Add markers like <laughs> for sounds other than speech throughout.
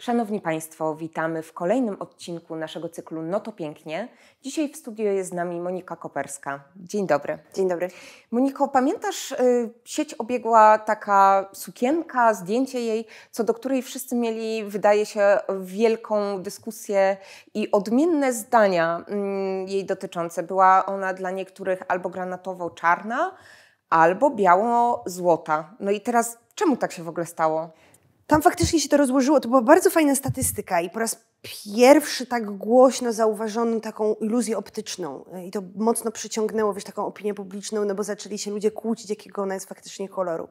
Szanowni Państwo, witamy w kolejnym odcinku naszego cyklu No to pięknie. Dzisiaj w studiu jest z nami Monika Koperska. Dzień dobry. Dzień dobry. Moniko, pamiętasz, y, sieć obiegła taka sukienka, zdjęcie jej, co do której wszyscy mieli, wydaje się, wielką dyskusję i odmienne zdania mm, jej dotyczące. Była ona dla niektórych albo granatowo-czarna, albo biało-złota. No i teraz czemu tak się w ogóle stało? Tam faktycznie się to rozłożyło. To była bardzo fajna statystyka i po raz pierwszy tak głośno zauważono taką iluzję optyczną i to mocno przyciągnęło wiesz, taką opinię publiczną, no bo zaczęli się ludzie kłócić, jakiego ona jest faktycznie koloru.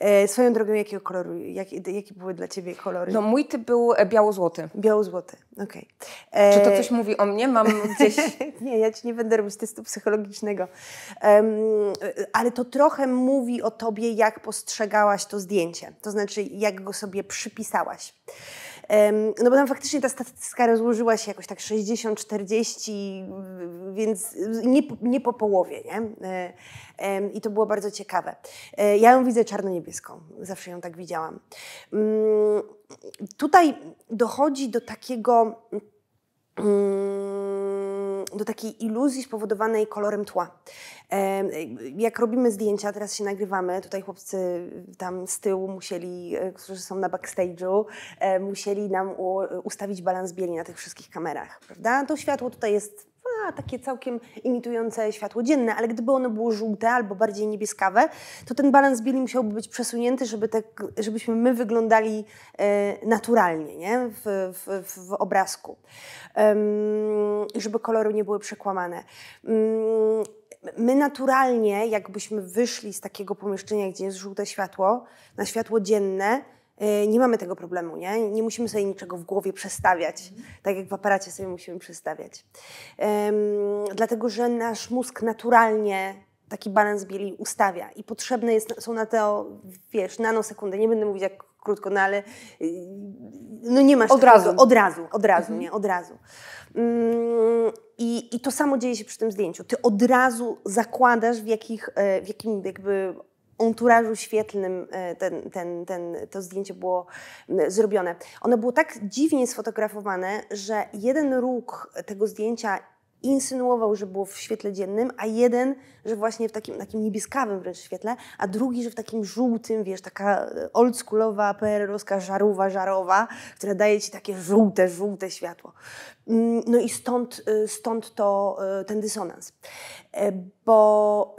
E, swoją drogą, jakiego koloru, jak, jakie były dla Ciebie kolory? No mój typ był biało-złoty. Biało-złoty, okej. Okay. Czy to coś mówi o mnie? Mam gdzieś... <laughs> nie, ja Ci nie będę robić testu psychologicznego. Um, ale to trochę mówi o Tobie, jak postrzegałaś to zdjęcie. To znaczy, jak go sobie przypisałaś. No bo tam faktycznie ta statystyka rozłożyła się jakoś tak 60-40, więc nie, nie po połowie, nie? E, I to było bardzo ciekawe. E, ja ją widzę czarno-niebieską, zawsze ją tak widziałam. Mm, tutaj dochodzi do takiego mm, do takiej iluzji spowodowanej kolorem tła. Jak robimy zdjęcia, teraz się nagrywamy, tutaj chłopcy tam z tyłu musieli, e, którzy są na backstage'u, e, musieli nam ustawić balans bieli na tych wszystkich kamerach, prawda? To światło tutaj jest takie całkiem imitujące światło dzienne, ale gdyby ono było żółte albo bardziej niebieskawe, to ten balans bieli musiałby być przesunięty, żeby te, żebyśmy my wyglądali e, naturalnie nie? W, w, w obrazku. I żeby kolory nie były przekłamane. My naturalnie, jakbyśmy wyszli z takiego pomieszczenia, gdzie jest żółte światło, na światło dzienne, nie mamy tego problemu, nie? Nie musimy sobie niczego w głowie przestawiać, mm. tak jak w aparacie sobie musimy przestawiać. Dlatego, że nasz mózg naturalnie taki balans bieli ustawia i potrzebne jest, są na to, wiesz, nanosekundy. Nie będę mówić jak krótko, no ale y, no nie masz od takiego, razu. Od razu, od razu, mhm. nie? Od razu. Mm, i, I to samo dzieje się przy tym zdjęciu. Ty od razu zakładasz, w, jakich, e, w jakim jakby onturażu świetlnym e, ten, ten, ten, to zdjęcie było zrobione. Ono było tak dziwnie sfotografowane, że jeden róg tego zdjęcia insynuował, że było w świetle dziennym, a jeden, że właśnie w takim, takim niebieskawym wręcz świetle, a drugi, że w takim żółtym, wiesz, taka e, oldschoolowa, PRL-owska żarówa, żarowa, która daje ci takie żółte, żółte światło. Mm, no i stąd, e, stąd to, e, ten dysonans. Bo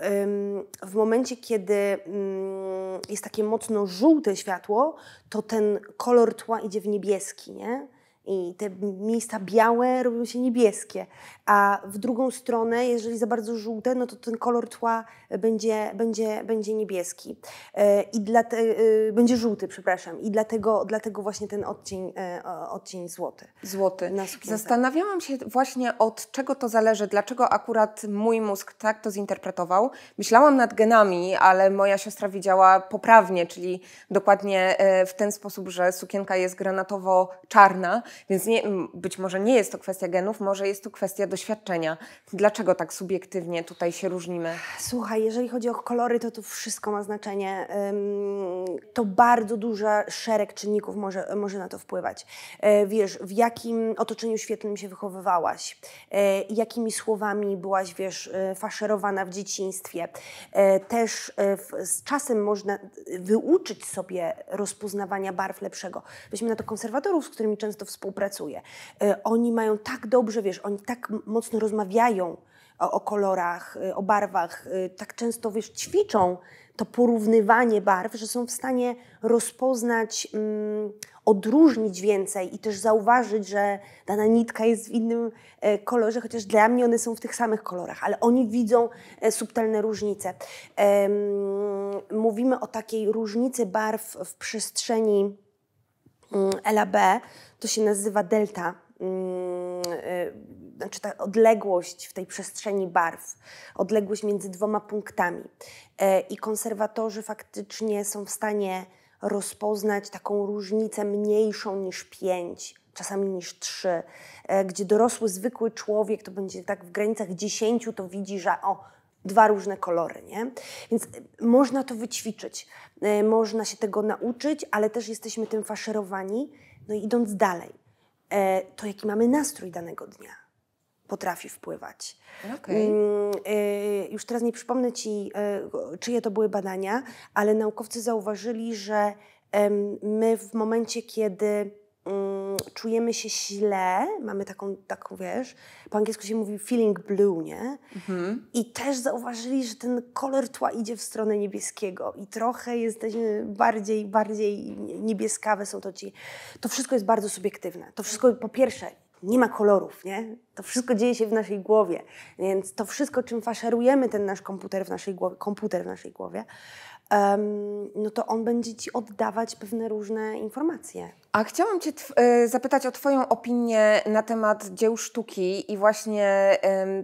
w momencie, kiedy mm, jest takie mocno żółte światło, to ten kolor tła idzie w niebieski, nie? I te miejsca białe robią się niebieskie, a w drugą stronę, jeżeli za bardzo żółte, no to ten kolor tła będzie, będzie, będzie niebieski e, i dla te, e, będzie żółty, przepraszam, i dlatego, dlatego właśnie ten odcień, e, odcień złoty. Złoty. Zastanawiałam się właśnie od czego to zależy, dlaczego akurat mój mózg tak to zinterpretował. Myślałam nad genami, ale moja siostra widziała poprawnie, czyli dokładnie w ten sposób, że sukienka jest granatowo-czarna, więc nie, być może nie jest to kwestia genów, może jest to kwestia doświadczenia. Dlaczego tak subiektywnie tutaj się różnimy? Słuchaj, jeżeli chodzi o kolory, to tu wszystko ma znaczenie. To bardzo duży szereg czynników może, może na to wpływać. E, wiesz, w jakim otoczeniu świetlnym się wychowywałaś, e, jakimi słowami byłaś, wiesz, e, faszerowana w dzieciństwie. Też z czasem można wyuczyć sobie rozpoznawania barw lepszego. Weźmy na to konserwatorów, z którymi często współpracujemy współpracuję. E, oni mają tak dobrze, wiesz, oni tak mocno rozmawiają o, o kolorach, e, o barwach, e, tak często, wiesz, ćwiczą to porównywanie barw, że są w stanie rozpoznać, mm, odróżnić więcej i też zauważyć, że dana nitka jest w innym kolorze, chociaż dla mnie one są w tych samych kolorach, ale oni widzą subtelne różnice. Mówimy o takiej różnicy barw w przestrzeni mm, LAB, to się nazywa delta, mm, y, znaczy ta odległość w tej przestrzeni barw, odległość między dwoma punktami. E, I konserwatorzy faktycznie są w stanie rozpoznać taką różnicę mniejszą niż 5, czasami niż 3, e, gdzie dorosły, zwykły człowiek to będzie tak w granicach 10, to widzi, że o, dwa różne kolory, nie? Więc można to wyćwiczyć, e, można się tego nauczyć, ale też jesteśmy tym faszerowani No i idąc dalej, e, to jaki mamy nastrój danego dnia potrafi wpływać. Okay. Mm, e, już teraz nie przypomnę Ci, e, czyje to były badania, ale naukowcy zauważyli, że my w momencie, kiedy czujemy się źle, mamy taką, taką, wiesz, po angielsku się mówi feeling blue, nie? Mhm. I też zauważyli, że ten kolor tła idzie w stronę niebieskiego i trochę jesteśmy bardziej, bardziej niebieskawe są to ci. To wszystko jest bardzo subiektywne. To wszystko, po pierwsze, nie ma kolorów, nie? To wszystko dzieje się w naszej głowie, więc to wszystko, czym faszerujemy ten nasz komputer w naszej głowie, komputer w naszej głowie, um, no to on będzie ci oddawać pewne różne informacje. A chciałam Cię e, zapytać o Twoją opinię na temat dzieł sztuki i właśnie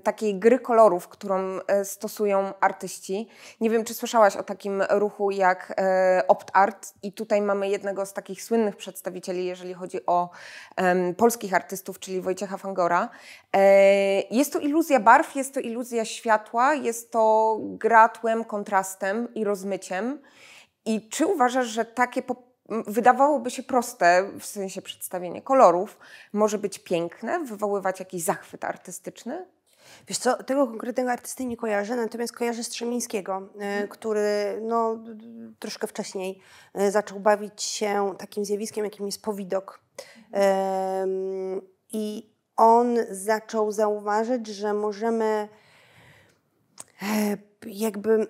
takiej gry kolorów, którą e, stosują artyści. Nie wiem, czy słyszałaś o takim ruchu jak e, Opt Art i tutaj mamy jednego z takich słynnych przedstawicieli, jeżeli chodzi o polskich artystów, czyli Wojciecha Fangora. jest to iluzja barw, jest to iluzja światła, jest to gra tłem, kontrastem i rozmyciem. I czy uważasz, że takie wydawałoby się proste, w sensie przedstawienie kolorów, może być piękne, wywoływać jakiś zachwyt artystyczny? Wiesz co, tego konkretnego artysty nie kojarzę, natomiast kojarzę Strzemińskiego, hmm. który no, troszkę wcześniej e, zaczął bawić się takim zjawiskiem, jakim jest powidok. Hmm. I on zaczął zauważyć, że możemy e, jakby...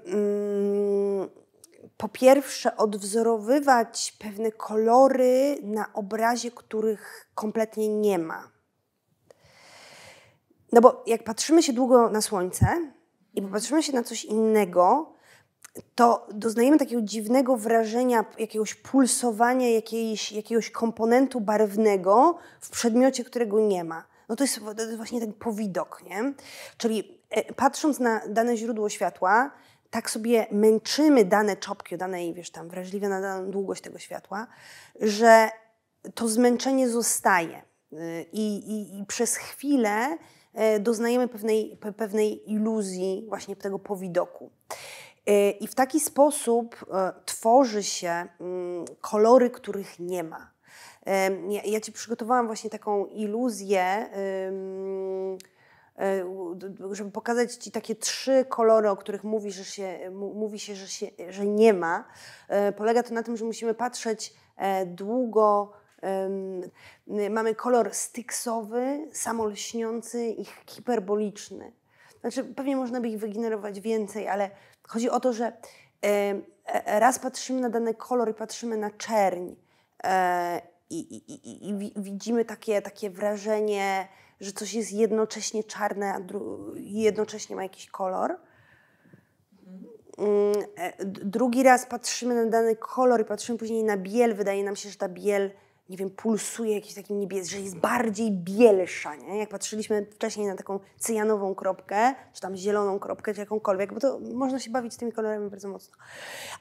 Po pierwsze odwzorowywać pewne kolory na obrazie, których kompletnie nie ma. No bo jak patrzymy się długo na słońce i popatrzymy się na coś innego, to doznajemy takiego dziwnego wrażenia, jakiegoś pulsowania jakiejś, jakiegoś komponentu barwnego w przedmiocie, którego nie ma. No to jest, to jest właśnie ten powidok, nie? Czyli e, patrząc na dane źródło światła, tak sobie męczymy dane czopki, dane wiesz tam wrażliwe na daną długość tego światła, że to zmęczenie zostaje. Y, I, i, i przez chwilę y, doznajemy pewnej, pewnej iluzji właśnie tego powidoku. Y, I w taki sposób tworzy się mm, kolory, których nie ma. Ja, ja Ci przygotowałam właśnie taką iluzję żeby pokazać Ci takie trzy kolory, o których mówi, że się, mówi się, że, się, że nie ma. E, polega to na tym, że musimy patrzeć e, długo. Mamy kolor styksowy, samolśniący i hiperboliczny. Znaczy, pewnie można by ich wygenerować więcej, ale chodzi o to, że raz patrzymy na dany kolor i patrzymy na czerń i, i, i, i widzimy takie, takie wrażenie że coś jest jednocześnie czarne, a jednocześnie ma jakiś kolor. Mm, e, drugi raz patrzymy na dany kolor i patrzymy później na biel. Wydaje nam się, że ta biel, nie wiem, pulsuje jakimś takim niebieskim, że jest bardziej bielsza. Nie? Jak patrzyliśmy wcześniej na taką cyjanową kropkę, czy tam zieloną kropkę, czy jakąkolwiek, bo to można się bawić tymi kolorami bardzo mocno.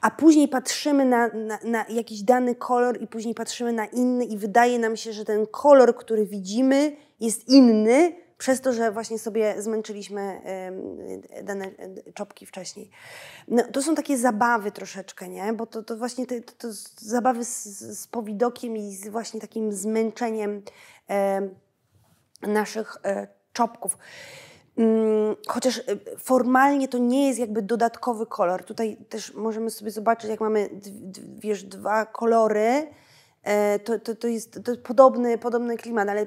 A później patrzymy na, na, na jakiś dany kolor i później patrzymy na inny i wydaje nam się, że ten kolor, który widzimy, jest inny, przez to, że właśnie sobie zmęczyliśmy dane czopki wcześniej. No, to są takie zabawy troszeczkę, nie? Bo to, to właśnie te, to, to zabawy z, z powidokiem i z właśnie takim zmęczeniem naszych e, czopków. Mm, chociaż e, formalnie to nie jest jakby dodatkowy kolor. Tutaj też możemy sobie zobaczyć, jak mamy wiesz, dwa kolory, to, to, to jest to podobny, podobny klimat, ale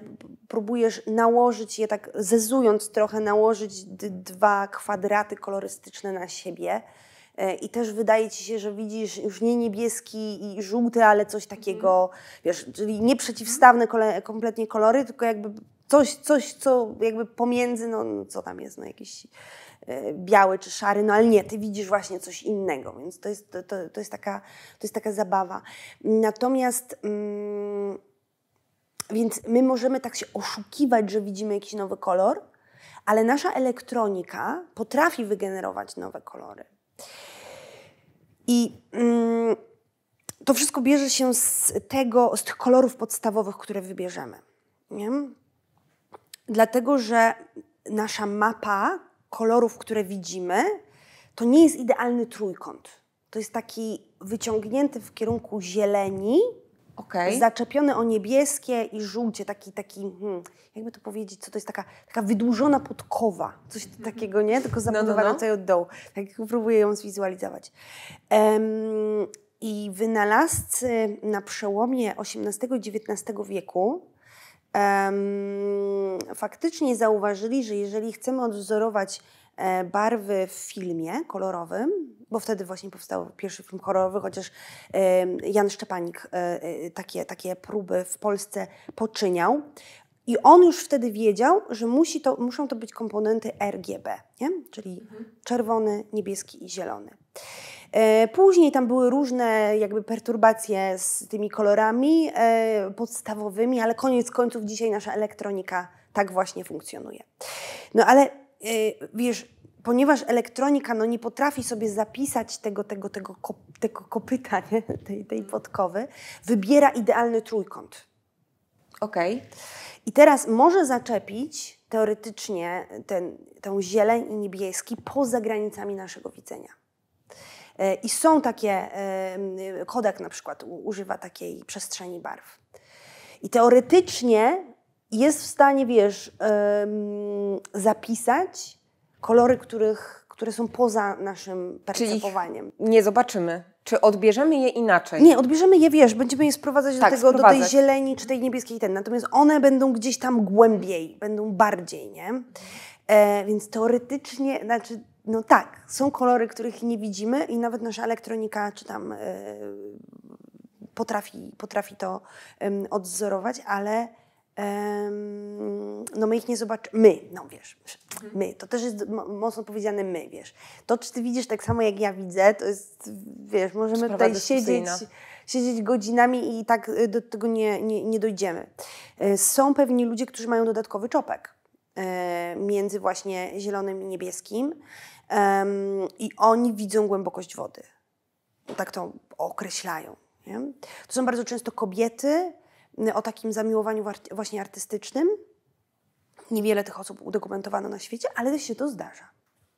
próbujesz nałożyć je tak, zezując trochę, nałożyć dwa kwadraty kolorystyczne na siebie. E, I też wydaje ci się, że widzisz już nie niebieski i żółty, ale coś takiego, mm. wiesz, czyli nie przeciwstawne kompletnie kolory, tylko jakby coś, coś, co jakby pomiędzy, no co tam jest, no jakiś E, biały czy szary, no ale nie, ty widzisz właśnie coś innego, więc to jest, to, to, to jest, taka, to jest taka zabawa. Natomiast mm, więc my możemy tak się oszukiwać, że widzimy jakiś nowy kolor, ale nasza elektronika potrafi wygenerować nowe kolory. I mm, to wszystko bierze się z tego, z tych kolorów podstawowych, które wybierzemy. Nie? Dlatego, że nasza mapa kolorów, które widzimy, to nie jest idealny trójkąt. To jest taki wyciągnięty w kierunku zieleni Okej. zaczepione o niebieskie i żółcie, taki, taki hmm, jakby to powiedzieć, co to jest taka, taka wydłużona podkowa, coś takiego, nie? Tylko zabudowana no. tutaj od dołu. Tak próbuję ją zwizualizować. Em, I wynalazcy na przełomie XVIII i XIX wieku faktycznie zauważyli, że jeżeli chcemy odwzorować e, barwy w filmie kolorowym, bo wtedy właśnie powstał pierwszy film kolorowy, chociaż Jan Szczepanik e, e, takie, takie próby w Polsce poczyniał. I on już wtedy wiedział, że musi to, muszą to być komponenty RGB, nie? czyli czerwony, niebieski i zielony. E, Później tam były różne jakby perturbacje z tymi kolorami e, podstawowymi, ale koniec końców dzisiaj nasza elektronika tak właśnie funkcjonuje. No ale e, wiesz, ponieważ elektronika no, nie potrafi sobie zapisać tego, tego, tego, kop, tego kopyta, nie? Tej, tej podkowy, wybiera idealny trójkąt. Okej. I teraz może zaczepić teoretycznie ten, tę zieleń i niebieski poza granicami naszego widzenia. E, I są takie, e, Kodak na przykład używa takiej przestrzeni barw. I teoretycznie jest w stanie, wiesz, em, zapisać kolory, których, które są poza naszym Czyli- percepowaniem. Nie zobaczymy. Czy odbierzemy je inaczej? Nie, odbierzemy je, wiesz, będziemy je sprowadzać do Tak, tego, do tej sprowadzać. zieleni czy tej niebieskiej ten. Natomiast one będą gdzieś tam głębiej, będą bardziej, nie? E, więc teoretycznie, znaczy, no tak, są kolory, których nie widzimy i nawet nasza elektronika czy tam e, potrafi, potrafi to em, odwzorować, ale no my ich nie zobaczymy. My, no wiesz, my, to też jest mo- mocno powiedziane my, wiesz. To, czy ty widzisz tak samo jak ja widzę, to jest, wiesz, możemy Sprawa tutaj siedzieć, siedzieć godzinami i tak y, do tego nie, nie, nie dojdziemy. Y, Są pewni ludzie, którzy mają dodatkowy czopek y, między właśnie zielonym i niebieskim i oni widzą głębokość wody. Tak to określają. Nie? To są bardzo często kobiety o takim zamiłowaniu właśnie artystycznym. Niewiele tych osób udokumentowano na świecie, ale się to zdarza.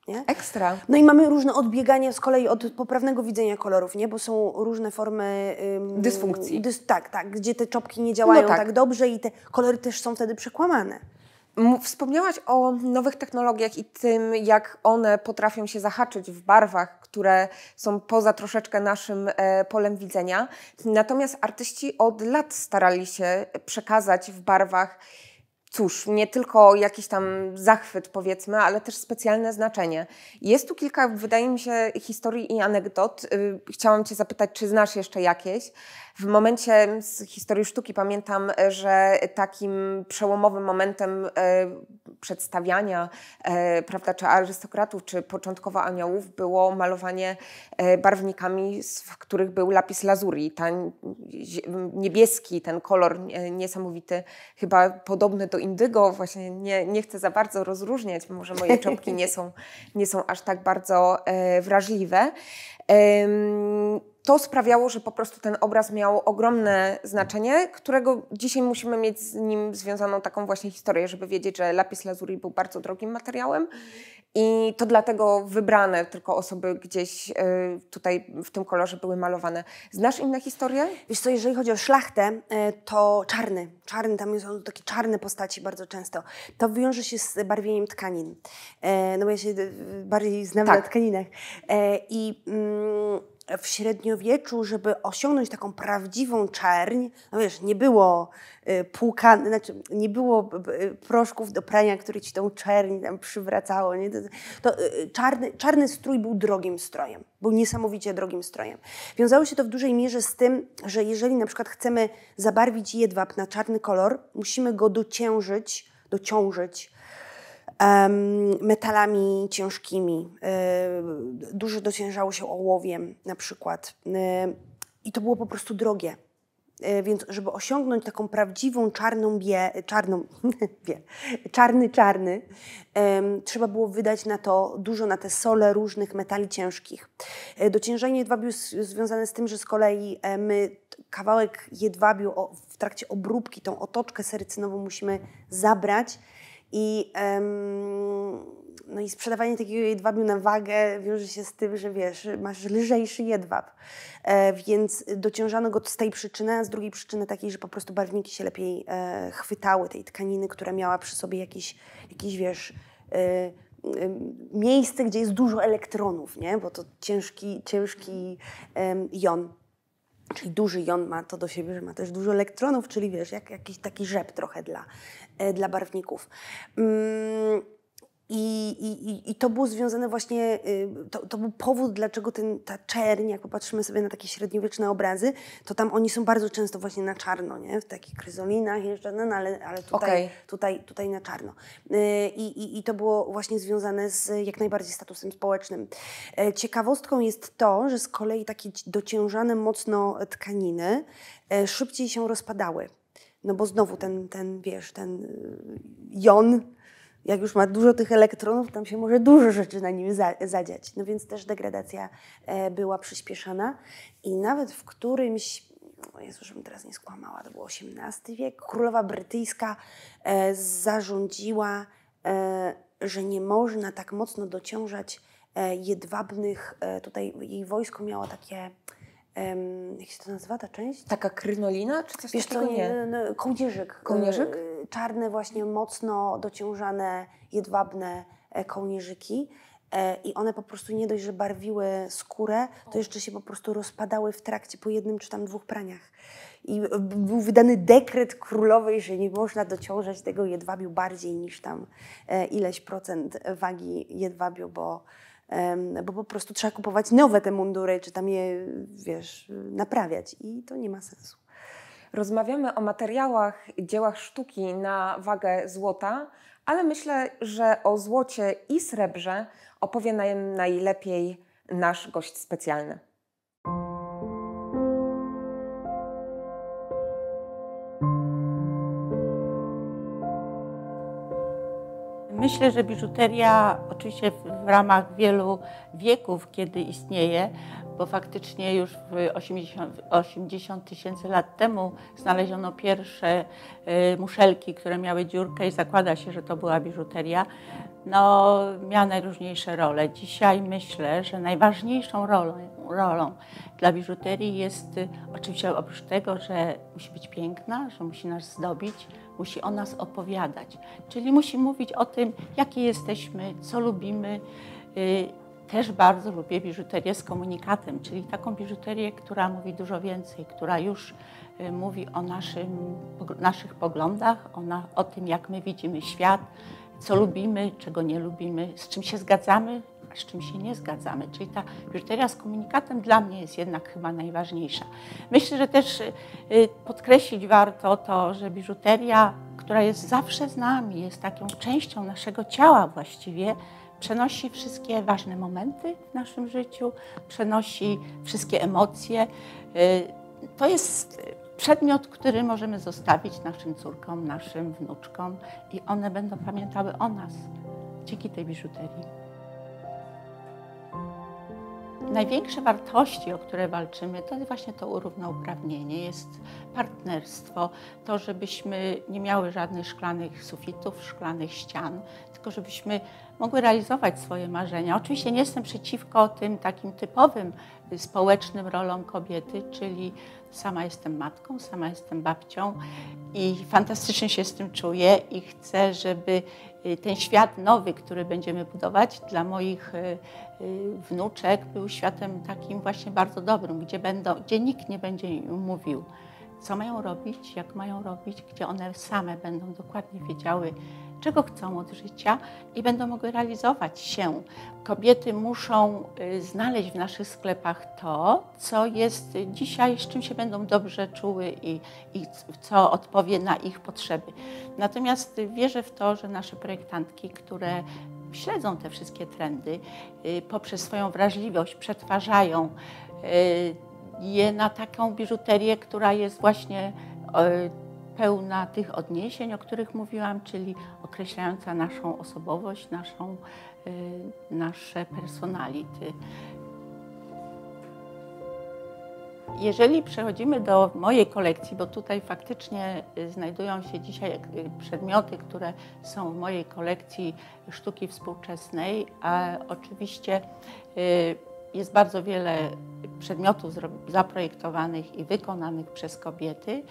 Nie? Ekstra. No i mamy różne odbiegania z kolei od poprawnego widzenia kolorów, nie? Bo są różne formy... ym, Dysfunkcji. Dys, tak, tak, gdzie te czopki nie działają No tak. tak. dobrze i te kolory też są wtedy przekłamane. Wspomniałaś o nowych technologiach i tym, jak one potrafią się zahaczyć w barwach, które są poza troszeczkę naszym e, polem widzenia. Natomiast artyści od lat starali się przekazać w barwach, cóż, nie tylko jakiś tam zachwyt, powiedzmy, ale też specjalne znaczenie. Jest tu kilka, wydaje mi się, historii i anegdot. Y, Chciałam Cię zapytać, czy znasz jeszcze jakieś? W momencie z historii sztuki pamiętam, że takim przełomowym momentem e, przedstawiania, e, prawda, czy arystokratów, czy początkowo aniołów było malowanie barwnikami, w których był lapis lazuli, ten niebieski, ten kolor niesamowity, chyba podobny do indygo, właśnie nie, nie chcę za bardzo rozróżniać, może moje czopki nie są, nie są aż tak bardzo e, wrażliwe. To sprawiało, że po prostu ten obraz miał ogromne znaczenie, którego dzisiaj musimy mieć z nim związaną taką właśnie historię, żeby wiedzieć, że lapis lazuli był bardzo drogim materiałem i to dlatego wybrane tylko osoby gdzieś y, tutaj w tym kolorze były malowane. Znasz inne historie? Wiesz co, jeżeli chodzi o szlachtę, e, to czarny, czarny, tam są takie czarne postaci bardzo często. To wiąże się z barwieniem tkanin. E, No bo ja się e, bardziej znam Tak. na tkaninach. E, I mm, w średniowieczu, żeby osiągnąć taką prawdziwą czerń, no wiesz, nie było e, płukan, znaczy nie było proszków do prania, które ci tą czerń tam przywracało. Nie? To, to e, czarny, czarny strój był drogim strojem, był niesamowicie drogim strojem. Wiązało się to w dużej mierze z tym, że jeżeli na przykład chcemy zabarwić jedwab na czarny kolor, musimy go dociężyć, dociążyć metalami ciężkimi. E, Dużo dociężało się ołowiem na przykład. E, I to było po prostu drogie. E, Więc żeby osiągnąć taką prawdziwą czarną bie, czarną, <laughs> bie, czarny, czarny, em, trzeba było wydać na to dużo, na te sole różnych metali ciężkich. Dociężenie jedwabiu jest związane z tym, że z kolei e, my kawałek jedwabiu w trakcie obróbki, tą otoczkę serycynową musimy zabrać i em, no i sprzedawanie takiego jedwabiu na wagę wiąże się z tym, że wiesz, masz lżejszy jedwab. E, więc dociążano go z tej przyczyny, a z drugiej przyczyny takiej, że po prostu barwniki się lepiej e, chwytały tej tkaniny, która miała przy sobie jakiś, jakiś wiesz, e, miejsce, gdzie jest dużo elektronów, nie? bo to ciężki, ciężki jon. Czyli duży jon ma to do siebie, że ma też dużo elektronów, czyli wiesz, jak jakiś taki rzep trochę dla, e, dla barwników. Mm, i, i, I to było związane właśnie, y, to, to był powód, dlaczego ten, ta czerń, jak popatrzymy sobie na takie średniowieczne obrazy, to tam oni są bardzo często właśnie na czarno, nie? w takich kryzolinach jeszcze, no, no, ale, ale tutaj, okay. tutaj, tutaj na czarno. Y, I, i, I to było właśnie związane z jak najbardziej statusem społecznym. E, ciekawostką jest to, że z kolei takie dociężane mocno tkaniny e, szybciej się rozpadały. No bo znowu ten, ten wiesz, ten y, jon, jak już ma dużo tych elektronów, tam się może dużo rzeczy na nim zadziać. No więc też degradacja e, była przyspieszona i nawet w którymś, o Jezu, żebym teraz nie skłamała, to był XVIII wiek, królowa brytyjska e, zarządziła, e, że nie można tak mocno dociążać jedwabnych, tutaj jej wojsko miało takie jak się to nazywa ta część? Taka krynolina czy coś Wiesz, takiego? To, nie, no, kołnierzyk. Kołnierzyk? E, czarne właśnie, mocno dociążane, jedwabne e, kołnierzyki. E, I one po prostu nie dość, że barwiły skórę, to jeszcze się po prostu rozpadały w trakcie po jednym czy tam dwóch praniach. I był wydany dekret królowej, że nie można dociążać tego jedwabiu bardziej niż tam ileś procent wagi jedwabiu, bo bo po prostu trzeba kupować nowe te mundury, czy tam je, wiesz, naprawiać i to nie ma sensu. Rozmawiamy o materiałach, dziełach sztuki na wagę złota, ale myślę, że o złocie i srebrze opowie nam najlepiej nasz gość specjalny. Myślę, że biżuteria oczywiście w ramach wielu wieków, kiedy istnieje, bo faktycznie już w 80, 80 tysięcy lat temu znaleziono pierwsze y, muszelki, które miały dziurkę i zakłada się, że to była biżuteria, no, miała najróżniejsze role. Dzisiaj myślę, że najważniejszą rolą, rolą dla biżuterii jest y, oczywiście oprócz tego, że musi być piękna, że musi nas zdobić, musi o nas opowiadać. Czyli musi mówić o tym, jakie jesteśmy, co lubimy. Y, też bardzo lubię biżuterię z komunikatem, czyli taką biżuterię, która mówi dużo więcej, która już y, mówi o naszym, naszych poglądach, o, na, o tym, jak my widzimy świat, co lubimy, czego nie lubimy, z czym się zgadzamy, a z czym się nie zgadzamy. Czyli ta biżuteria z komunikatem dla mnie jest jednak chyba najważniejsza. Myślę, że też y, podkreślić warto to, że biżuteria, która jest zawsze z nami, jest taką częścią naszego ciała właściwie, przenosi wszystkie ważne momenty w naszym życiu, przenosi wszystkie emocje. Y, to jest przedmiot, który możemy zostawić naszym córkom, naszym wnuczkom i one będą pamiętały o nas dzięki tej biżuterii. Największe wartości, o które walczymy, to właśnie to równouprawnienie, jest partnerstwo, to żebyśmy nie miały żadnych szklanych sufitów, szklanych ścian, tylko żebyśmy mogły realizować swoje marzenia. Oczywiście nie jestem przeciwko tym takim typowym społecznym rolom kobiety, czyli sama jestem matką, sama jestem babcią i fantastycznie się z tym czuję i chcę, żeby y, ten świat nowy, który będziemy budować dla moich y, y, wnuczek, był światem takim właśnie bardzo dobrym, gdzie, będą, gdzie nikt nie będzie im mówił, co mają robić, jak mają robić, gdzie one same będą dokładnie wiedziały, czego chcą od życia i będą mogły realizować się. Kobiety muszą y, znaleźć w naszych sklepach to, co jest dzisiaj, z czym się będą dobrze czuły i, i co odpowie na ich potrzeby. Natomiast wierzę w to, że nasze projektantki, które śledzą te wszystkie trendy, y, poprzez swoją wrażliwość przetwarzają y, je na taką biżuterię, która jest właśnie pełna tych odniesień, o których mówiłam, czyli określająca naszą osobowość, naszą, y, nasze personality. Jeżeli przechodzimy do mojej kolekcji, bo tutaj faktycznie y, znajdują się dzisiaj y, przedmioty, które są w mojej kolekcji sztuki współczesnej, a oczywiście jest bardzo wiele przedmiotów zaprojektowanych i wykonanych przez kobiety.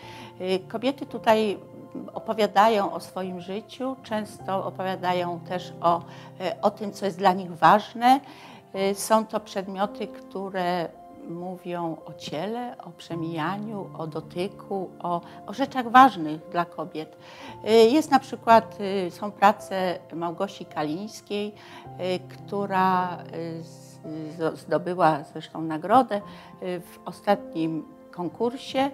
Kobiety tutaj opowiadają o swoim życiu, często opowiadają też o, o tym, co jest dla nich ważne. Są to przedmioty, które mówią o ciele, o przemijaniu, o dotyku, o, o rzeczach ważnych dla kobiet. Y, jest na przykład, y, są prace Małgosi Kalińskiej, y, która zdobyła zresztą nagrodę w ostatnim konkursie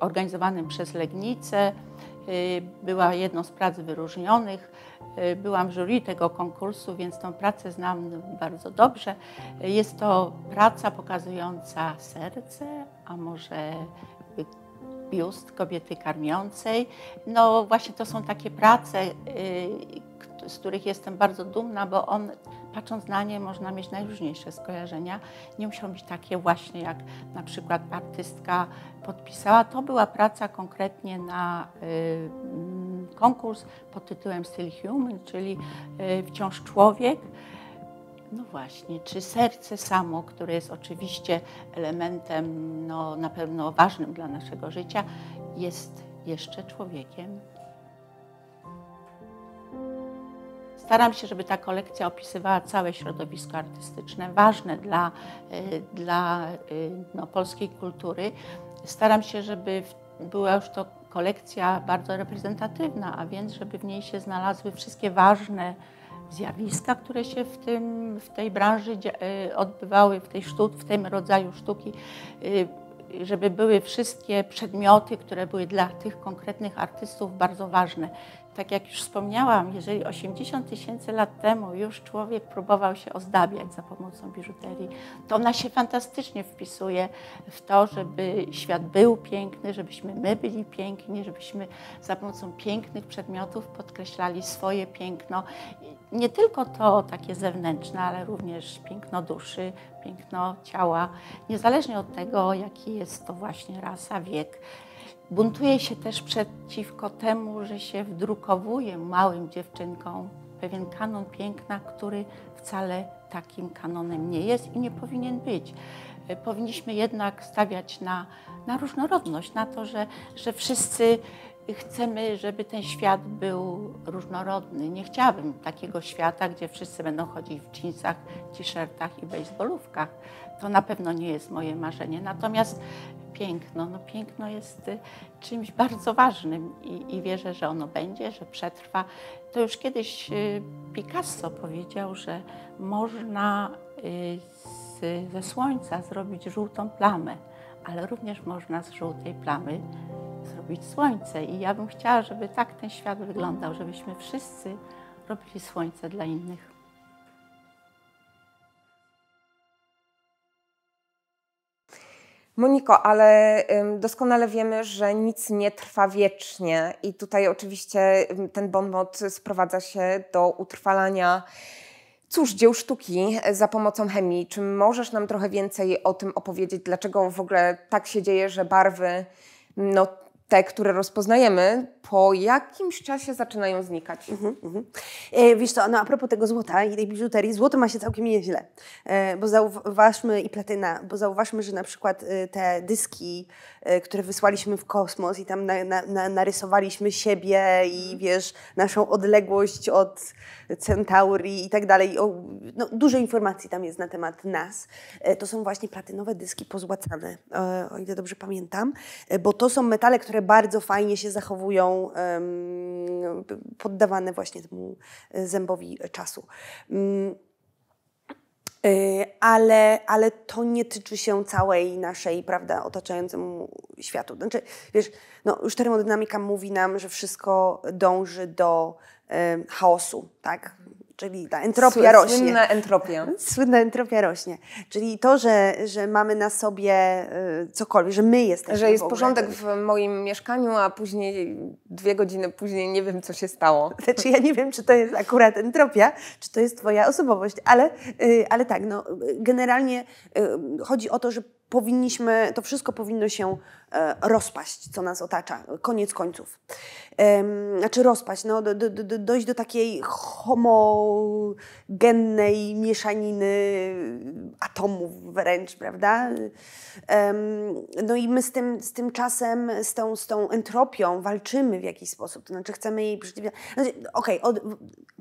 organizowanym przez Legnicę. Była jedną z prac wyróżnionych. Y, byłam jury tego konkursu, więc tą pracę znam bardzo dobrze. Jest to praca pokazująca serce, a może biust kobiety karmiącej. No właśnie to są takie prace, y, z których jestem bardzo dumna, bo on, patrząc na nie, można mieć najróżniejsze skojarzenia. Nie muszą być takie właśnie, jak na przykład artystka podpisała. To była praca konkretnie na y, konkurs pod tytułem Still Human, czyli y, wciąż człowiek. No właśnie, czy serce samo, które jest oczywiście elementem no, na pewno ważnym dla naszego życia, jest jeszcze człowiekiem? Staram się, żeby ta kolekcja opisywała całe środowisko artystyczne, ważne dla, y, dla y, no, polskiej kultury. Staram się, żeby była już to kolekcja bardzo reprezentatywna, a więc żeby w niej się znalazły wszystkie ważne zjawiska, które się w, tym, w tej branży y, odbywały, w, tej sztuk, w tym rodzaju sztuki, żeby były wszystkie przedmioty, które były dla tych konkretnych artystów bardzo ważne tak jak już wspomniałam, jeżeli 80 tysięcy lat temu już człowiek próbował się ozdabiać za pomocą biżuterii, to ona się fantastycznie wpisuje w to, żeby świat był piękny, żebyśmy my byli piękni, żebyśmy za pomocą pięknych przedmiotów podkreślali swoje piękno. Nie tylko to takie zewnętrzne, ale również piękno duszy, piękno ciała, niezależnie od tego, jaki jest to właśnie rasa, wiek. Buntuje się też przeciwko temu, że się wdrukowuje małym dziewczynkom pewien kanon piękna, który wcale takim kanonem nie jest i nie powinien być. Powinniśmy jednak stawiać na, na różnorodność, na to, że, że wszyscy chcemy, żeby ten świat był różnorodny. Nie chciałabym takiego świata, gdzie wszyscy będą chodzić w dżinsach, t-shirtach i baseballówkach. To na pewno nie jest moje marzenie. Natomiast piękno. No, piękno jest y, czymś bardzo ważnym i, i wierzę, że ono będzie, że przetrwa. To już kiedyś y, Picasso powiedział, że można y, z, ze słońca zrobić żółtą plamę, ale również można z żółtej plamy zrobić słońce. I ja bym chciała, żeby tak ten świat wyglądał, żebyśmy wszyscy robili słońce dla innych. Moniko, ale doskonale wiemy, że nic nie trwa wiecznie i tutaj oczywiście ten bonmot sprowadza się do utrwalania cóż, dzieł sztuki za pomocą chemii. Czy możesz nam trochę więcej o tym opowiedzieć? Dlaczego w ogóle tak się dzieje, że barwy no, te, które rozpoznajemy, po jakimś czasie zaczynają znikać. Mhm, mhm. E, wiesz co, no a propos tego złota i tej biżuterii, złoto ma się całkiem nieźle, e, bo zauważmy i platyna, bo zauważmy, że na przykład e, te dyski, e, które wysłaliśmy w kosmos i tam na, na, na, narysowaliśmy siebie i mhm. wiesz, naszą odległość od Centaurii i tak dalej, o, no, dużo informacji tam jest na temat nas. E, to są właśnie platynowe dyski pozłacane, e, o ile dobrze pamiętam, bo to są metale, które bardzo fajnie się zachowują poddawane właśnie temu e, zębowi czasu. Mm, e, ale, ale to nie tyczy się całej naszej, prawda, otaczającemu światu. Znaczy, wiesz, no, już termodynamika mówi nam, że wszystko dąży do chaosu, tak? Czyli ta entropia rośnie. Słynna entropia. Słynna entropia rośnie. Czyli to, że, że mamy na sobie y, cokolwiek, że my jesteśmy. Że jest w porządek w moim mieszkaniu, a później dwie godziny później nie wiem, co się stało. Znaczy ja nie wiem, czy to jest akurat entropia, czy to jest twoja osobowość, ale, y, ale tak, no, generalnie y, chodzi o to, że powinniśmy, to wszystko powinno się rozpaść, co nas otacza, koniec końców. Znaczy rozpaść, no, do, do, do, dojść do takiej homogennej mieszaniny atomów wręcz, prawda? No i my z tym, z tym czasem, z tą, z tą entropią walczymy w jakiś sposób, to znaczy chcemy jej przeciwdziałać. Znaczy, Okej, okay,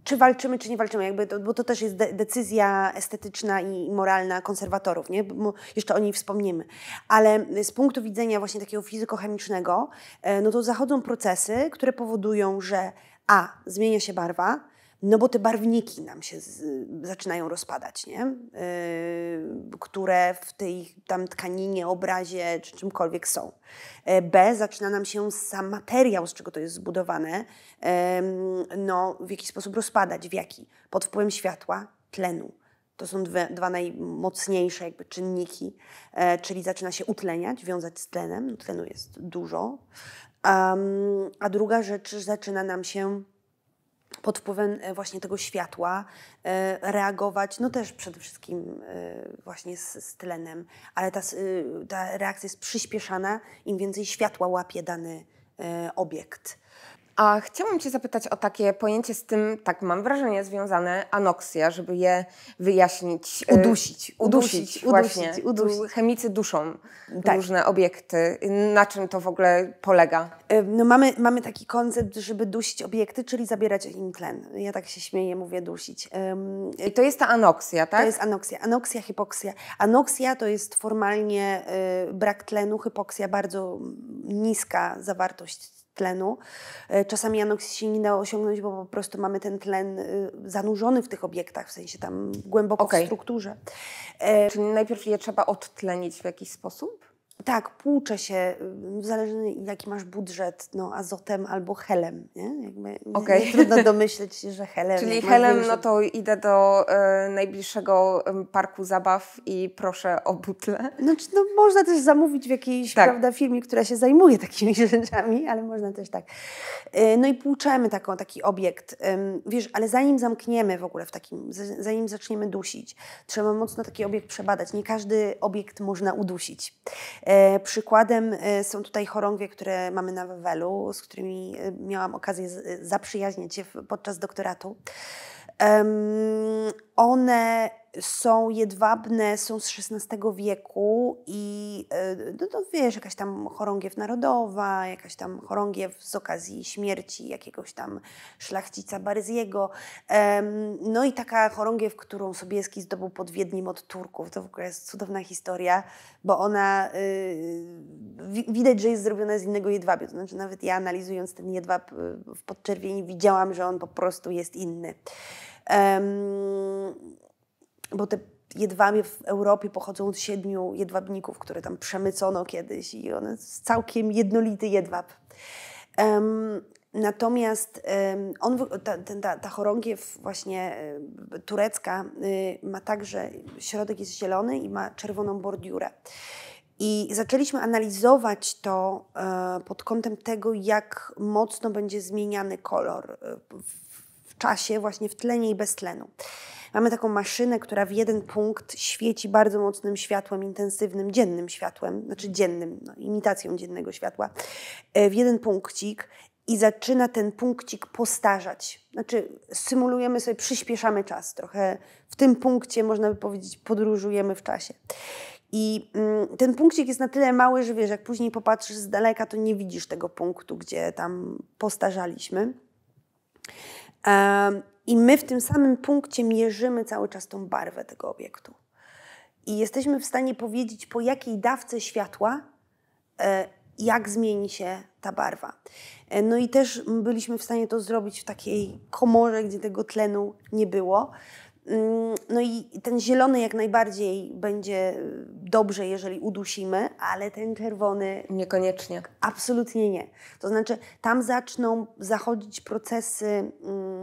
czy walczymy, czy nie walczymy, jakby to, bo to też jest de decyzja estetyczna i moralna konserwatorów, nie? Bo jeszcze o niej wspomnimy. Ale z punktu widzenia właśnie takiego fizykochemicznego, e, no to zachodzą procesy, które powodują, że a, zmienia się barwa, no bo te barwniki nam się z, zaczynają rozpadać, nie? Yy, które w tej tam tkaninie, obrazie czy czymkolwiek są. E, B, zaczyna nam się sam materiał, z czego to jest zbudowane, yy, no, w jakiś sposób rozpadać. W jaki? Pod wpływem światła, tlenu. To są dwie, dwa najmocniejsze jakby czynniki, e, czyli zaczyna się utleniać, wiązać z tlenem. Tlenu jest dużo. Um, a druga rzecz, zaczyna nam się pod wpływem e, właśnie tego światła e, reagować, no też przede wszystkim e, właśnie z, z tlenem, ale ta, ta reakcja jest przyspieszana, im więcej światła łapie dany obiekt. A chciałam Cię zapytać o takie pojęcie z tym, tak mam wrażenie, związane anoksja, żeby je wyjaśnić. Udusić. Udusić, udusić właśnie. Udusić, udusić. Chemicy duszą tak. różne obiekty. Na czym to w ogóle polega? No mamy, mamy taki koncept, żeby dusić obiekty, czyli zabierać im tlen. Ja tak się śmieję, mówię dusić. I to jest ta anoksja, tak? To jest anoksja. Anoksja, hipoksja. Anoksja to jest formalnie y, brak tlenu, hipoksja bardzo niska zawartość tlenu. E, czasami anoksji się nie da osiągnąć, bo po prostu mamy ten tlen y, zanurzony w tych obiektach, w sensie tam głęboko okay. w strukturze. E, Czyli najpierw je trzeba odtlenić w jakiś sposób? Tak, płucze się, y, zależy jaki masz budżet, no azotem albo helem, nie? Jakby okay. nie, trudno domyśleć się, że helem. <laughs> Czyli helem, no to idę do e, najbliższego parku zabaw i proszę o butlę. Znaczy, no można też zamówić w jakiejś, tak. prawda, firmie, która się zajmuje takimi <laughs> rzeczami, ale można też tak. E, no i płuczemy taką, taki obiekt, wiesz, ale zanim zamkniemy w ogóle w takim, zanim zaczniemy dusić, trzeba mocno taki obiekt przebadać. Nie każdy obiekt można udusić. E, przykładem e, są tutaj chorągwie, które mamy na Wawelu, z którymi e, miałam okazję zaprzyjaźnić się podczas doktoratu. One są jedwabne, są z XVI wieku i e, no, to wiesz, jakaś tam chorągiew narodowa, jakaś tam chorągiew z okazji śmierci jakiegoś tam szlachcica Baryziego. No i taka chorągiew, którą Sobieski zdobył pod Wiedniem od Turków. To w ogóle jest cudowna historia, bo ona y, widać, że jest zrobiona z innego jedwabiu. To znaczy nawet ja analizując ten jedwab y, w podczerwieni widziałam, że on po prostu jest inny. Bo te jedwabie w Europie pochodzą od siedmiu jedwabników, które tam przemycono kiedyś i one jest całkiem jednolity jedwab. Natomiast on, ta, ta, ta chorągiew właśnie turecka y, ma także, środek jest zielony i ma czerwoną bordiurę. I zaczęliśmy analizować to e, pod kątem tego, jak mocno będzie zmieniany kolor e, w czasie, właśnie w tlenie i bez tlenu. Mamy taką maszynę, która w jeden punkt świeci bardzo mocnym światłem, intensywnym, dziennym światłem, znaczy dziennym, no, imitacją dziennego światła, e, w jeden punkcik i zaczyna ten punkcik postarzać. Znaczy, symulujemy sobie, przyspieszamy czas trochę. W tym punkcie, można by powiedzieć, podróżujemy w czasie. I mm, ten punkcik jest na tyle mały, że wiesz, jak później popatrzysz z daleka, to nie widzisz tego punktu, gdzie tam postarzaliśmy. I my w tym samym punkcie mierzymy cały czas tą barwę tego obiektu. I jesteśmy w stanie powiedzieć, po jakiej dawce światła, e, jak zmieni się ta barwa. E, no i też byliśmy w stanie to zrobić w takiej komorze, gdzie tego tlenu nie było. No i ten zielony jak najbardziej będzie dobrze, jeżeli udusimy, ale ten czerwony. Niekoniecznie. Absolutnie nie. To znaczy, tam zaczną zachodzić procesy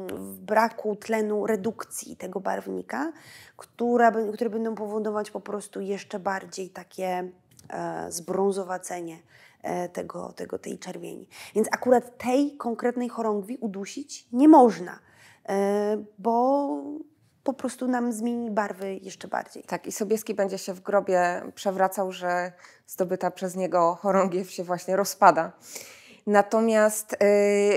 w braku tlenu, redukcji tego barwnika, która, które będą powodować po prostu jeszcze bardziej takie e, zbrązowacenie e, tego, tego, tej czerwieni. Więc akurat tej konkretnej chorągwi udusić nie można, e, bo po prostu nam zmieni barwy jeszcze bardziej. Tak, i Sobieski będzie się w grobie przewracał, że zdobyta przez niego chorągiew się właśnie rozpada. Natomiast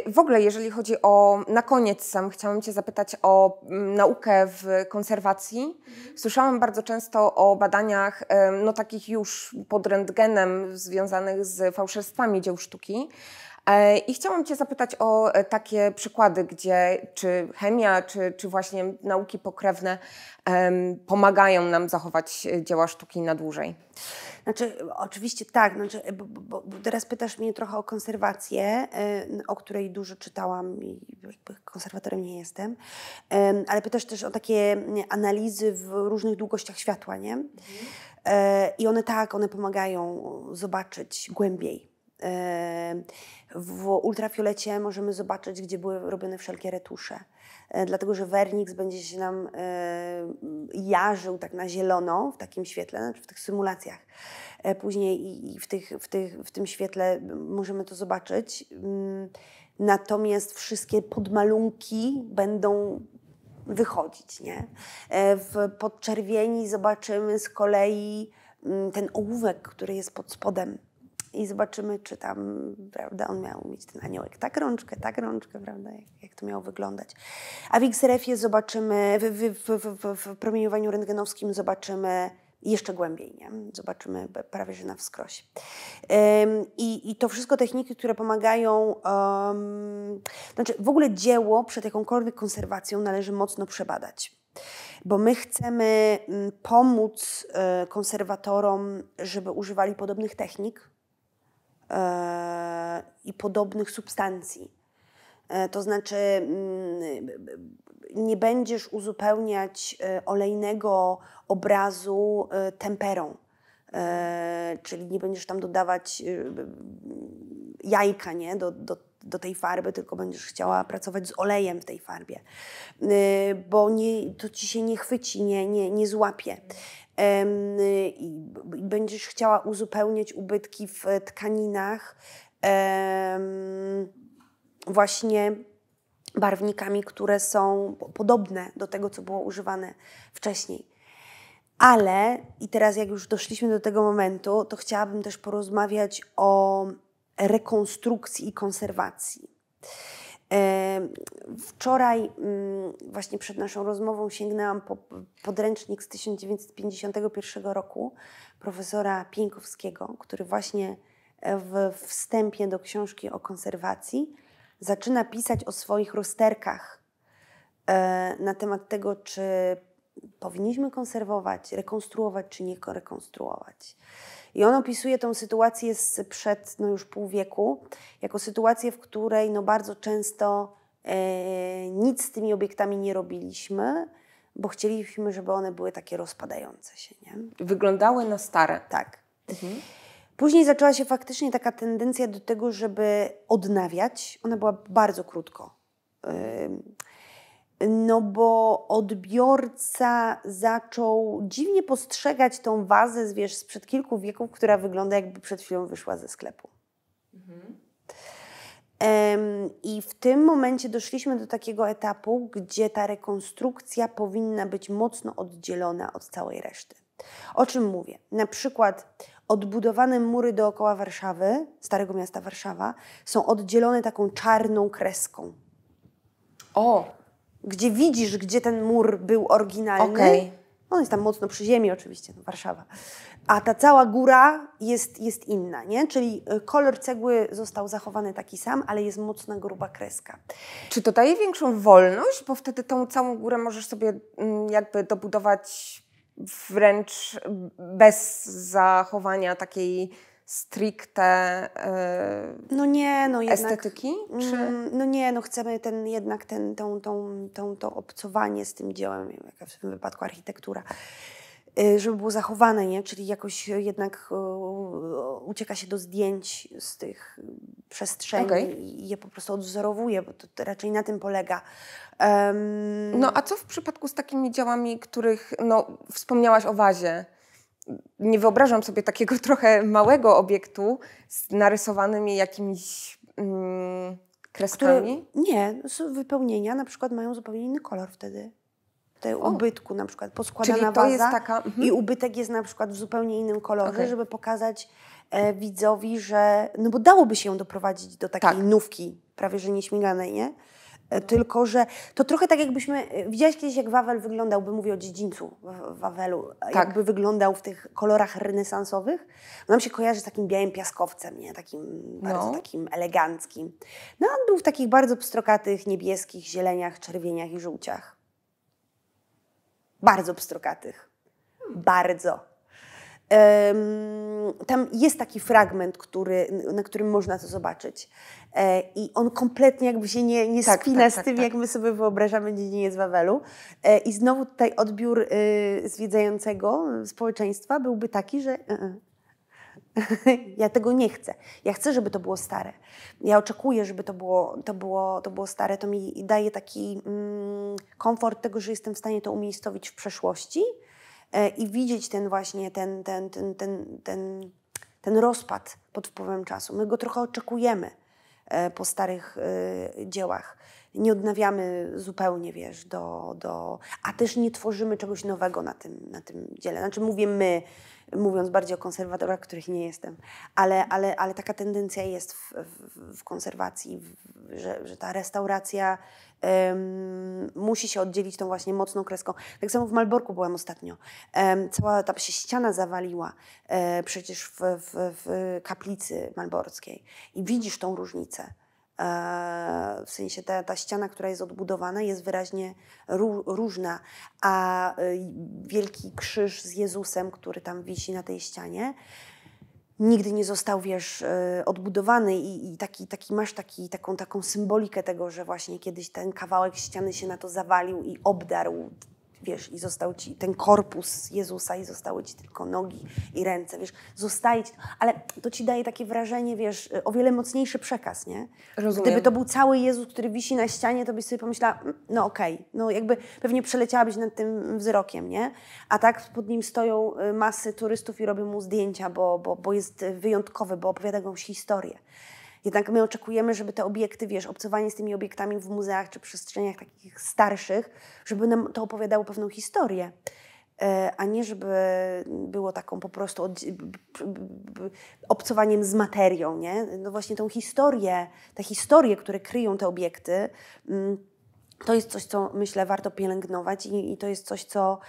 yy, w ogóle, jeżeli chodzi o, na koniec sam chciałam Cię zapytać o mm, naukę w konserwacji. Słyszałam bardzo często o badaniach, yy, no takich już pod rentgenem związanych z fałszerstwami dzieł sztuki. E, I chciałam Cię zapytać o e, takie przykłady, gdzie czy chemia, czy, czy właśnie nauki pokrewne pomagają nam zachować e, dzieła sztuki na dłużej. Znaczy, oczywiście tak, znaczy, bo, bo, bo teraz pytasz mnie trochę o konserwację, o której dużo czytałam i jakby konserwatorem nie jestem, ale pytasz też o takie analizy w różnych długościach światła, nie? Mhm. I one tak, one pomagają zobaczyć głębiej w ultrafiolecie możemy zobaczyć, gdzie były robione wszelkie retusze. E, dlatego, że Wernix będzie się nam e, jarzył tak na zielono w takim świetle, znaczy w tych symulacjach. E, później i w, tych, w, tych, w tym świetle możemy to zobaczyć. Mm, natomiast wszystkie podmalunki będą wychodzić. Nie? W podczerwieni zobaczymy z kolei mm, ten ołówek, który jest pod spodem i zobaczymy, czy tam, prawda, on miał mieć ten aniołek tak rączkę, tak rączkę, prawda, jak, jak to miało wyglądać. A w XRF-ie zobaczymy, w, w, w, w, promieniowaniu rentgenowskim zobaczymy jeszcze głębiej, nie? zobaczymy prawie że na wskroś. I, I to wszystko techniki, które pomagają, um, znaczy w ogóle dzieło przed jakąkolwiek konserwacją należy mocno przebadać bo my chcemy mm, pomóc e, konserwatorom, żeby używali podobnych technik, i podobnych substancji. E, to znaczy, mm, nie będziesz uzupełniać e, olejnego obrazu temperą, czyli nie będziesz tam dodawać jajka nie? Do, do, do tej farby, tylko będziesz chciała pracować z olejem w tej farbie, bo nie, to ci się nie chwyci, nie, nie, nie złapie i będziesz chciała uzupełniać ubytki w tkaninach właśnie barwnikami, które są podobne do tego, co było używane wcześniej. Ale, i teraz jak już doszliśmy do tego momentu, to chciałabym też porozmawiać o rekonstrukcji i konserwacji. Wczoraj, mm, właśnie przed naszą rozmową, sięgnęłam po podręcznik z 1951 roku profesora Pieńkowskiego, który właśnie w wstępie do książki o konserwacji zaczyna pisać o swoich rozterkach e, na temat tego, czy powinniśmy konserwować, rekonstruować, czy nie rekonstruować. I on opisuje tą sytuację sprzed no już pół wieku jako sytuację, w której no bardzo często e, nic z tymi obiektami nie robiliśmy, bo chcieliśmy, żeby one były takie rozpadające się. Nie? Wyglądały na stare. Tak. Mhm. Później zaczęła się faktycznie taka tendencja do tego, żeby odnawiać. Ona była bardzo krótko. No bo odbiorca zaczął dziwnie postrzegać tą wazę wiesz, sprzed kilku wieków, która wygląda jakby przed chwilą wyszła ze sklepu. Mhm. I w tym momencie doszliśmy do takiego etapu, gdzie ta rekonstrukcja powinna być mocno oddzielona od całej reszty. O czym mówię? Na przykład odbudowane mury dookoła Warszawy, Starego Miasta Warszawa, są oddzielone taką czarną kreską. O! Gdzie widzisz, gdzie ten mur był oryginalny. Okay. On jest tam mocno przy ziemi oczywiście, no Warszawa. A ta cała góra jest, jest inna, nie? Czyli y, kolor cegły został zachowany taki sam, ale jest mocna gruba kreska. Czy to daje większą wolność? Bo wtedy tą całą górę możesz sobie mm, jakby dobudować wręcz bez zachowania takiej stricte e, no nie, no jednak, estetyki? Czy? Mm, no nie, no chcemy ten, jednak ten, tą, tą, tą, to obcowanie z tym dziełem, jak w tym wypadku architektura, y, żeby było zachowane, nie? czyli jakoś jednak ucieka się do zdjęć z tych przestrzeni okay. i je po prostu odwzorowuje, bo to, to raczej na tym polega. Um... No a co w przypadku z takimi dziełami, których no, wspomniałaś o wazie? Nie wyobrażam sobie takiego <laughs> trochę małego obiektu z narysowanymi jakimiś mm, kreskami. Które, nie, wypełnienia na przykład mają zupełnie inny kolor wtedy. tutaj ubytku na przykład poskładana Czyli to waza jest taka- mhm. i ubytek jest na przykład w zupełnie innym kolorze, Okej. żeby pokazać e, widzowi, że no bo dałoby się ją doprowadzić do takiej Tak. nówki, prawie że nieśmiganej, nie? E, Tylko, że to trochę tak jakbyśmy, e, widziałeś kiedyś jak Wawel wyglądał, by mówię o dziedzińcu Wawelu, e, Tak. jakby wyglądał w tych kolorach renesansowych. Nam się kojarzy z takim białym piaskowcem, nie? Takim bardzo No. takim eleganckim. No on był w takich bardzo pstrokatych, niebieskich, zieleniach, czerwieniach i żółciach. Bardzo pstrokatych. Bardzo. Tam jest taki fragment, który, na którym można to zobaczyć. E, I on kompletnie jakby się nie, nie Tak, spina tak, z tak, tym, tak. jak my sobie wyobrażamy dziedziniec Wawelu. E, I znowu tutaj odbiór y, zwiedzającego społeczeństwa byłby taki, że y, <laughs> ja tego nie chcę. Ja chcę, żeby to było stare. Ja oczekuję, żeby to było, to było, to było stare. To mi daje taki mm, komfort tego, że jestem w stanie to umiejscowić w przeszłości e, i widzieć ten właśnie, ten, ten, ten, ten, ten, ten rozpad pod wpływem czasu. My go trochę oczekujemy e, po starych e, dziełach. Nie odnawiamy zupełnie, wiesz, do, do... A też nie tworzymy czegoś nowego na tym, na tym dziele. Znaczy mówię my, mówiąc bardziej o konserwatorach, których nie jestem, ale, ale, ale taka tendencja jest w, w, w konserwacji, w, że, że ta restauracja em, musi się oddzielić tą właśnie mocną kreską. Tak samo w Malborku byłam ostatnio. Em, cała ta się ściana zawaliła e, przecież w, w, w kaplicy malborskiej i widzisz tą różnicę. E, W sensie ta, ta ściana, która jest odbudowana, jest wyraźnie ró- różna, a y, wielki krzyż z Jezusem, który tam wisi na tej ścianie, nigdy nie został, wiesz, e, odbudowany i, i taki, taki masz taki, taką, taką symbolikę tego, że właśnie kiedyś ten kawałek ściany się na to zawalił i obdarł, wiesz, i został ci ten korpus Jezusa i zostały ci tylko nogi i ręce, wiesz, zostaje ci, ale to ci daje takie wrażenie, wiesz, o wiele mocniejszy przekaz, nie? Rozumiem. Gdyby to był cały Jezus, który wisi na ścianie, to byś sobie pomyślała, "Mm, no okej, no jakby pewnie przeleciałabyś nad tym wzrokiem, nie? A tak pod nim stoją y, masy turystów i robią mu zdjęcia, bo, bo, bo jest wyjątkowy, bo opowiada jakąś historię. Jednak my oczekujemy, żeby te obiekty, wiesz, obcowanie z tymi obiektami w muzeach czy przestrzeniach takich starszych, żeby nam to opowiadało pewną historię. E, A nie żeby było taką po prostu obcowaniem z materią, nie? No właśnie tą historię, te historie, które kryją te obiekty, mm, to jest coś, co myślę warto pielęgnować i, i to jest coś, co,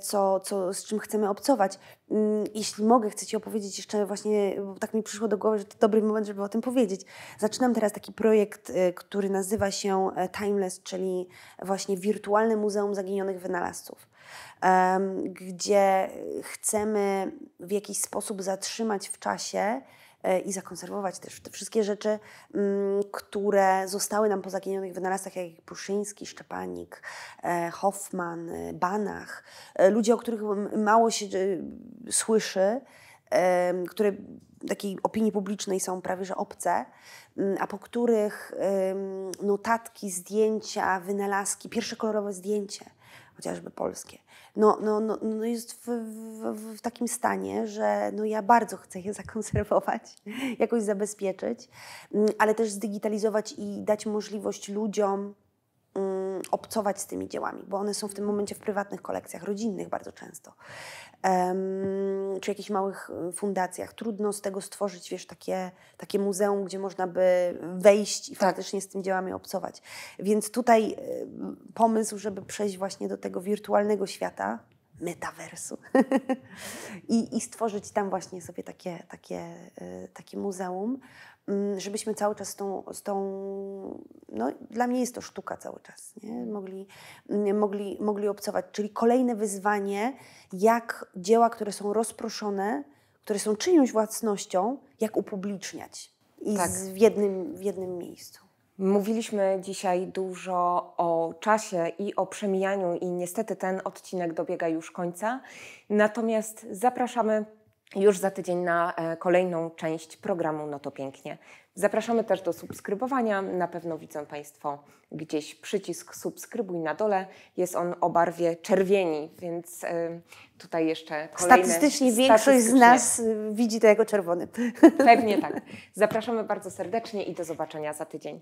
co, co, z czym chcemy obcować. Mm, Jeśli mogę, chcę Ci opowiedzieć jeszcze właśnie, bo tak mi przyszło do głowy, że to dobry moment, żeby o tym powiedzieć. Zaczynam teraz taki projekt, e, który nazywa się e, Timeless, czyli właśnie wirtualne Muzeum Zaginionych Wynalazców gdzie chcemy w jakiś sposób zatrzymać w czasie e, i zakonserwować też te wszystkie rzeczy, mm, które zostały nam po zaginionych wynalazcach, jak Pruszyński, Szczepanik, e, Hoffman, e, Banach, e, ludzie, o których mało się e, słyszy, które takiej opinii publicznej są prawie że obce, mm, a po których notatki, zdjęcia, wynalazki, pierwsze kolorowe zdjęcie, chociażby polskie, no, no, no, no jest w, w, w takim stanie, że no ja bardzo chcę je <laughs> zakonserwować, jakoś zabezpieczyć, mm, ale też zdigitalizować i dać możliwość ludziom obcować z tymi dziełami, bo one są w tym momencie w prywatnych kolekcjach, rodzinnych bardzo często, czy jakichś małych y, fundacjach. Trudno z tego stworzyć, wiesz, takie, takie muzeum, gdzie można by wejść i Tak. faktycznie z tymi dziełami obcować. Więc tutaj y, pomysł, żeby przejść właśnie do tego wirtualnego świata, metaversu <laughs> I, i stworzyć tam właśnie sobie takie, takie, y, takie muzeum, żebyśmy cały czas z tą, z tą, no dla mnie jest to sztuka cały czas, nie? Mogli, mm, mogli, mogli obcować. Czyli kolejne wyzwanie, jak dzieła, które są rozproszone, które są czyjąś własnością, jak upubliczniać i Tak. z, w, jednym, w jednym miejscu. Mówiliśmy dzisiaj dużo o czasie i o przemijaniu, i niestety ten odcinek dobiega już końca. Natomiast zapraszamy już za tydzień na e, kolejną część programu No to Pięknie. Zapraszamy też do subskrybowania. Na pewno widzą Państwo gdzieś przycisk subskrybuj na dole. Jest on o barwie czerwieni, więc e, tutaj jeszcze kolejne... Statystycznie większość z nas y, widzi to jako czerwony. Pewnie tak. Zapraszamy bardzo serdecznie i do zobaczenia za tydzień.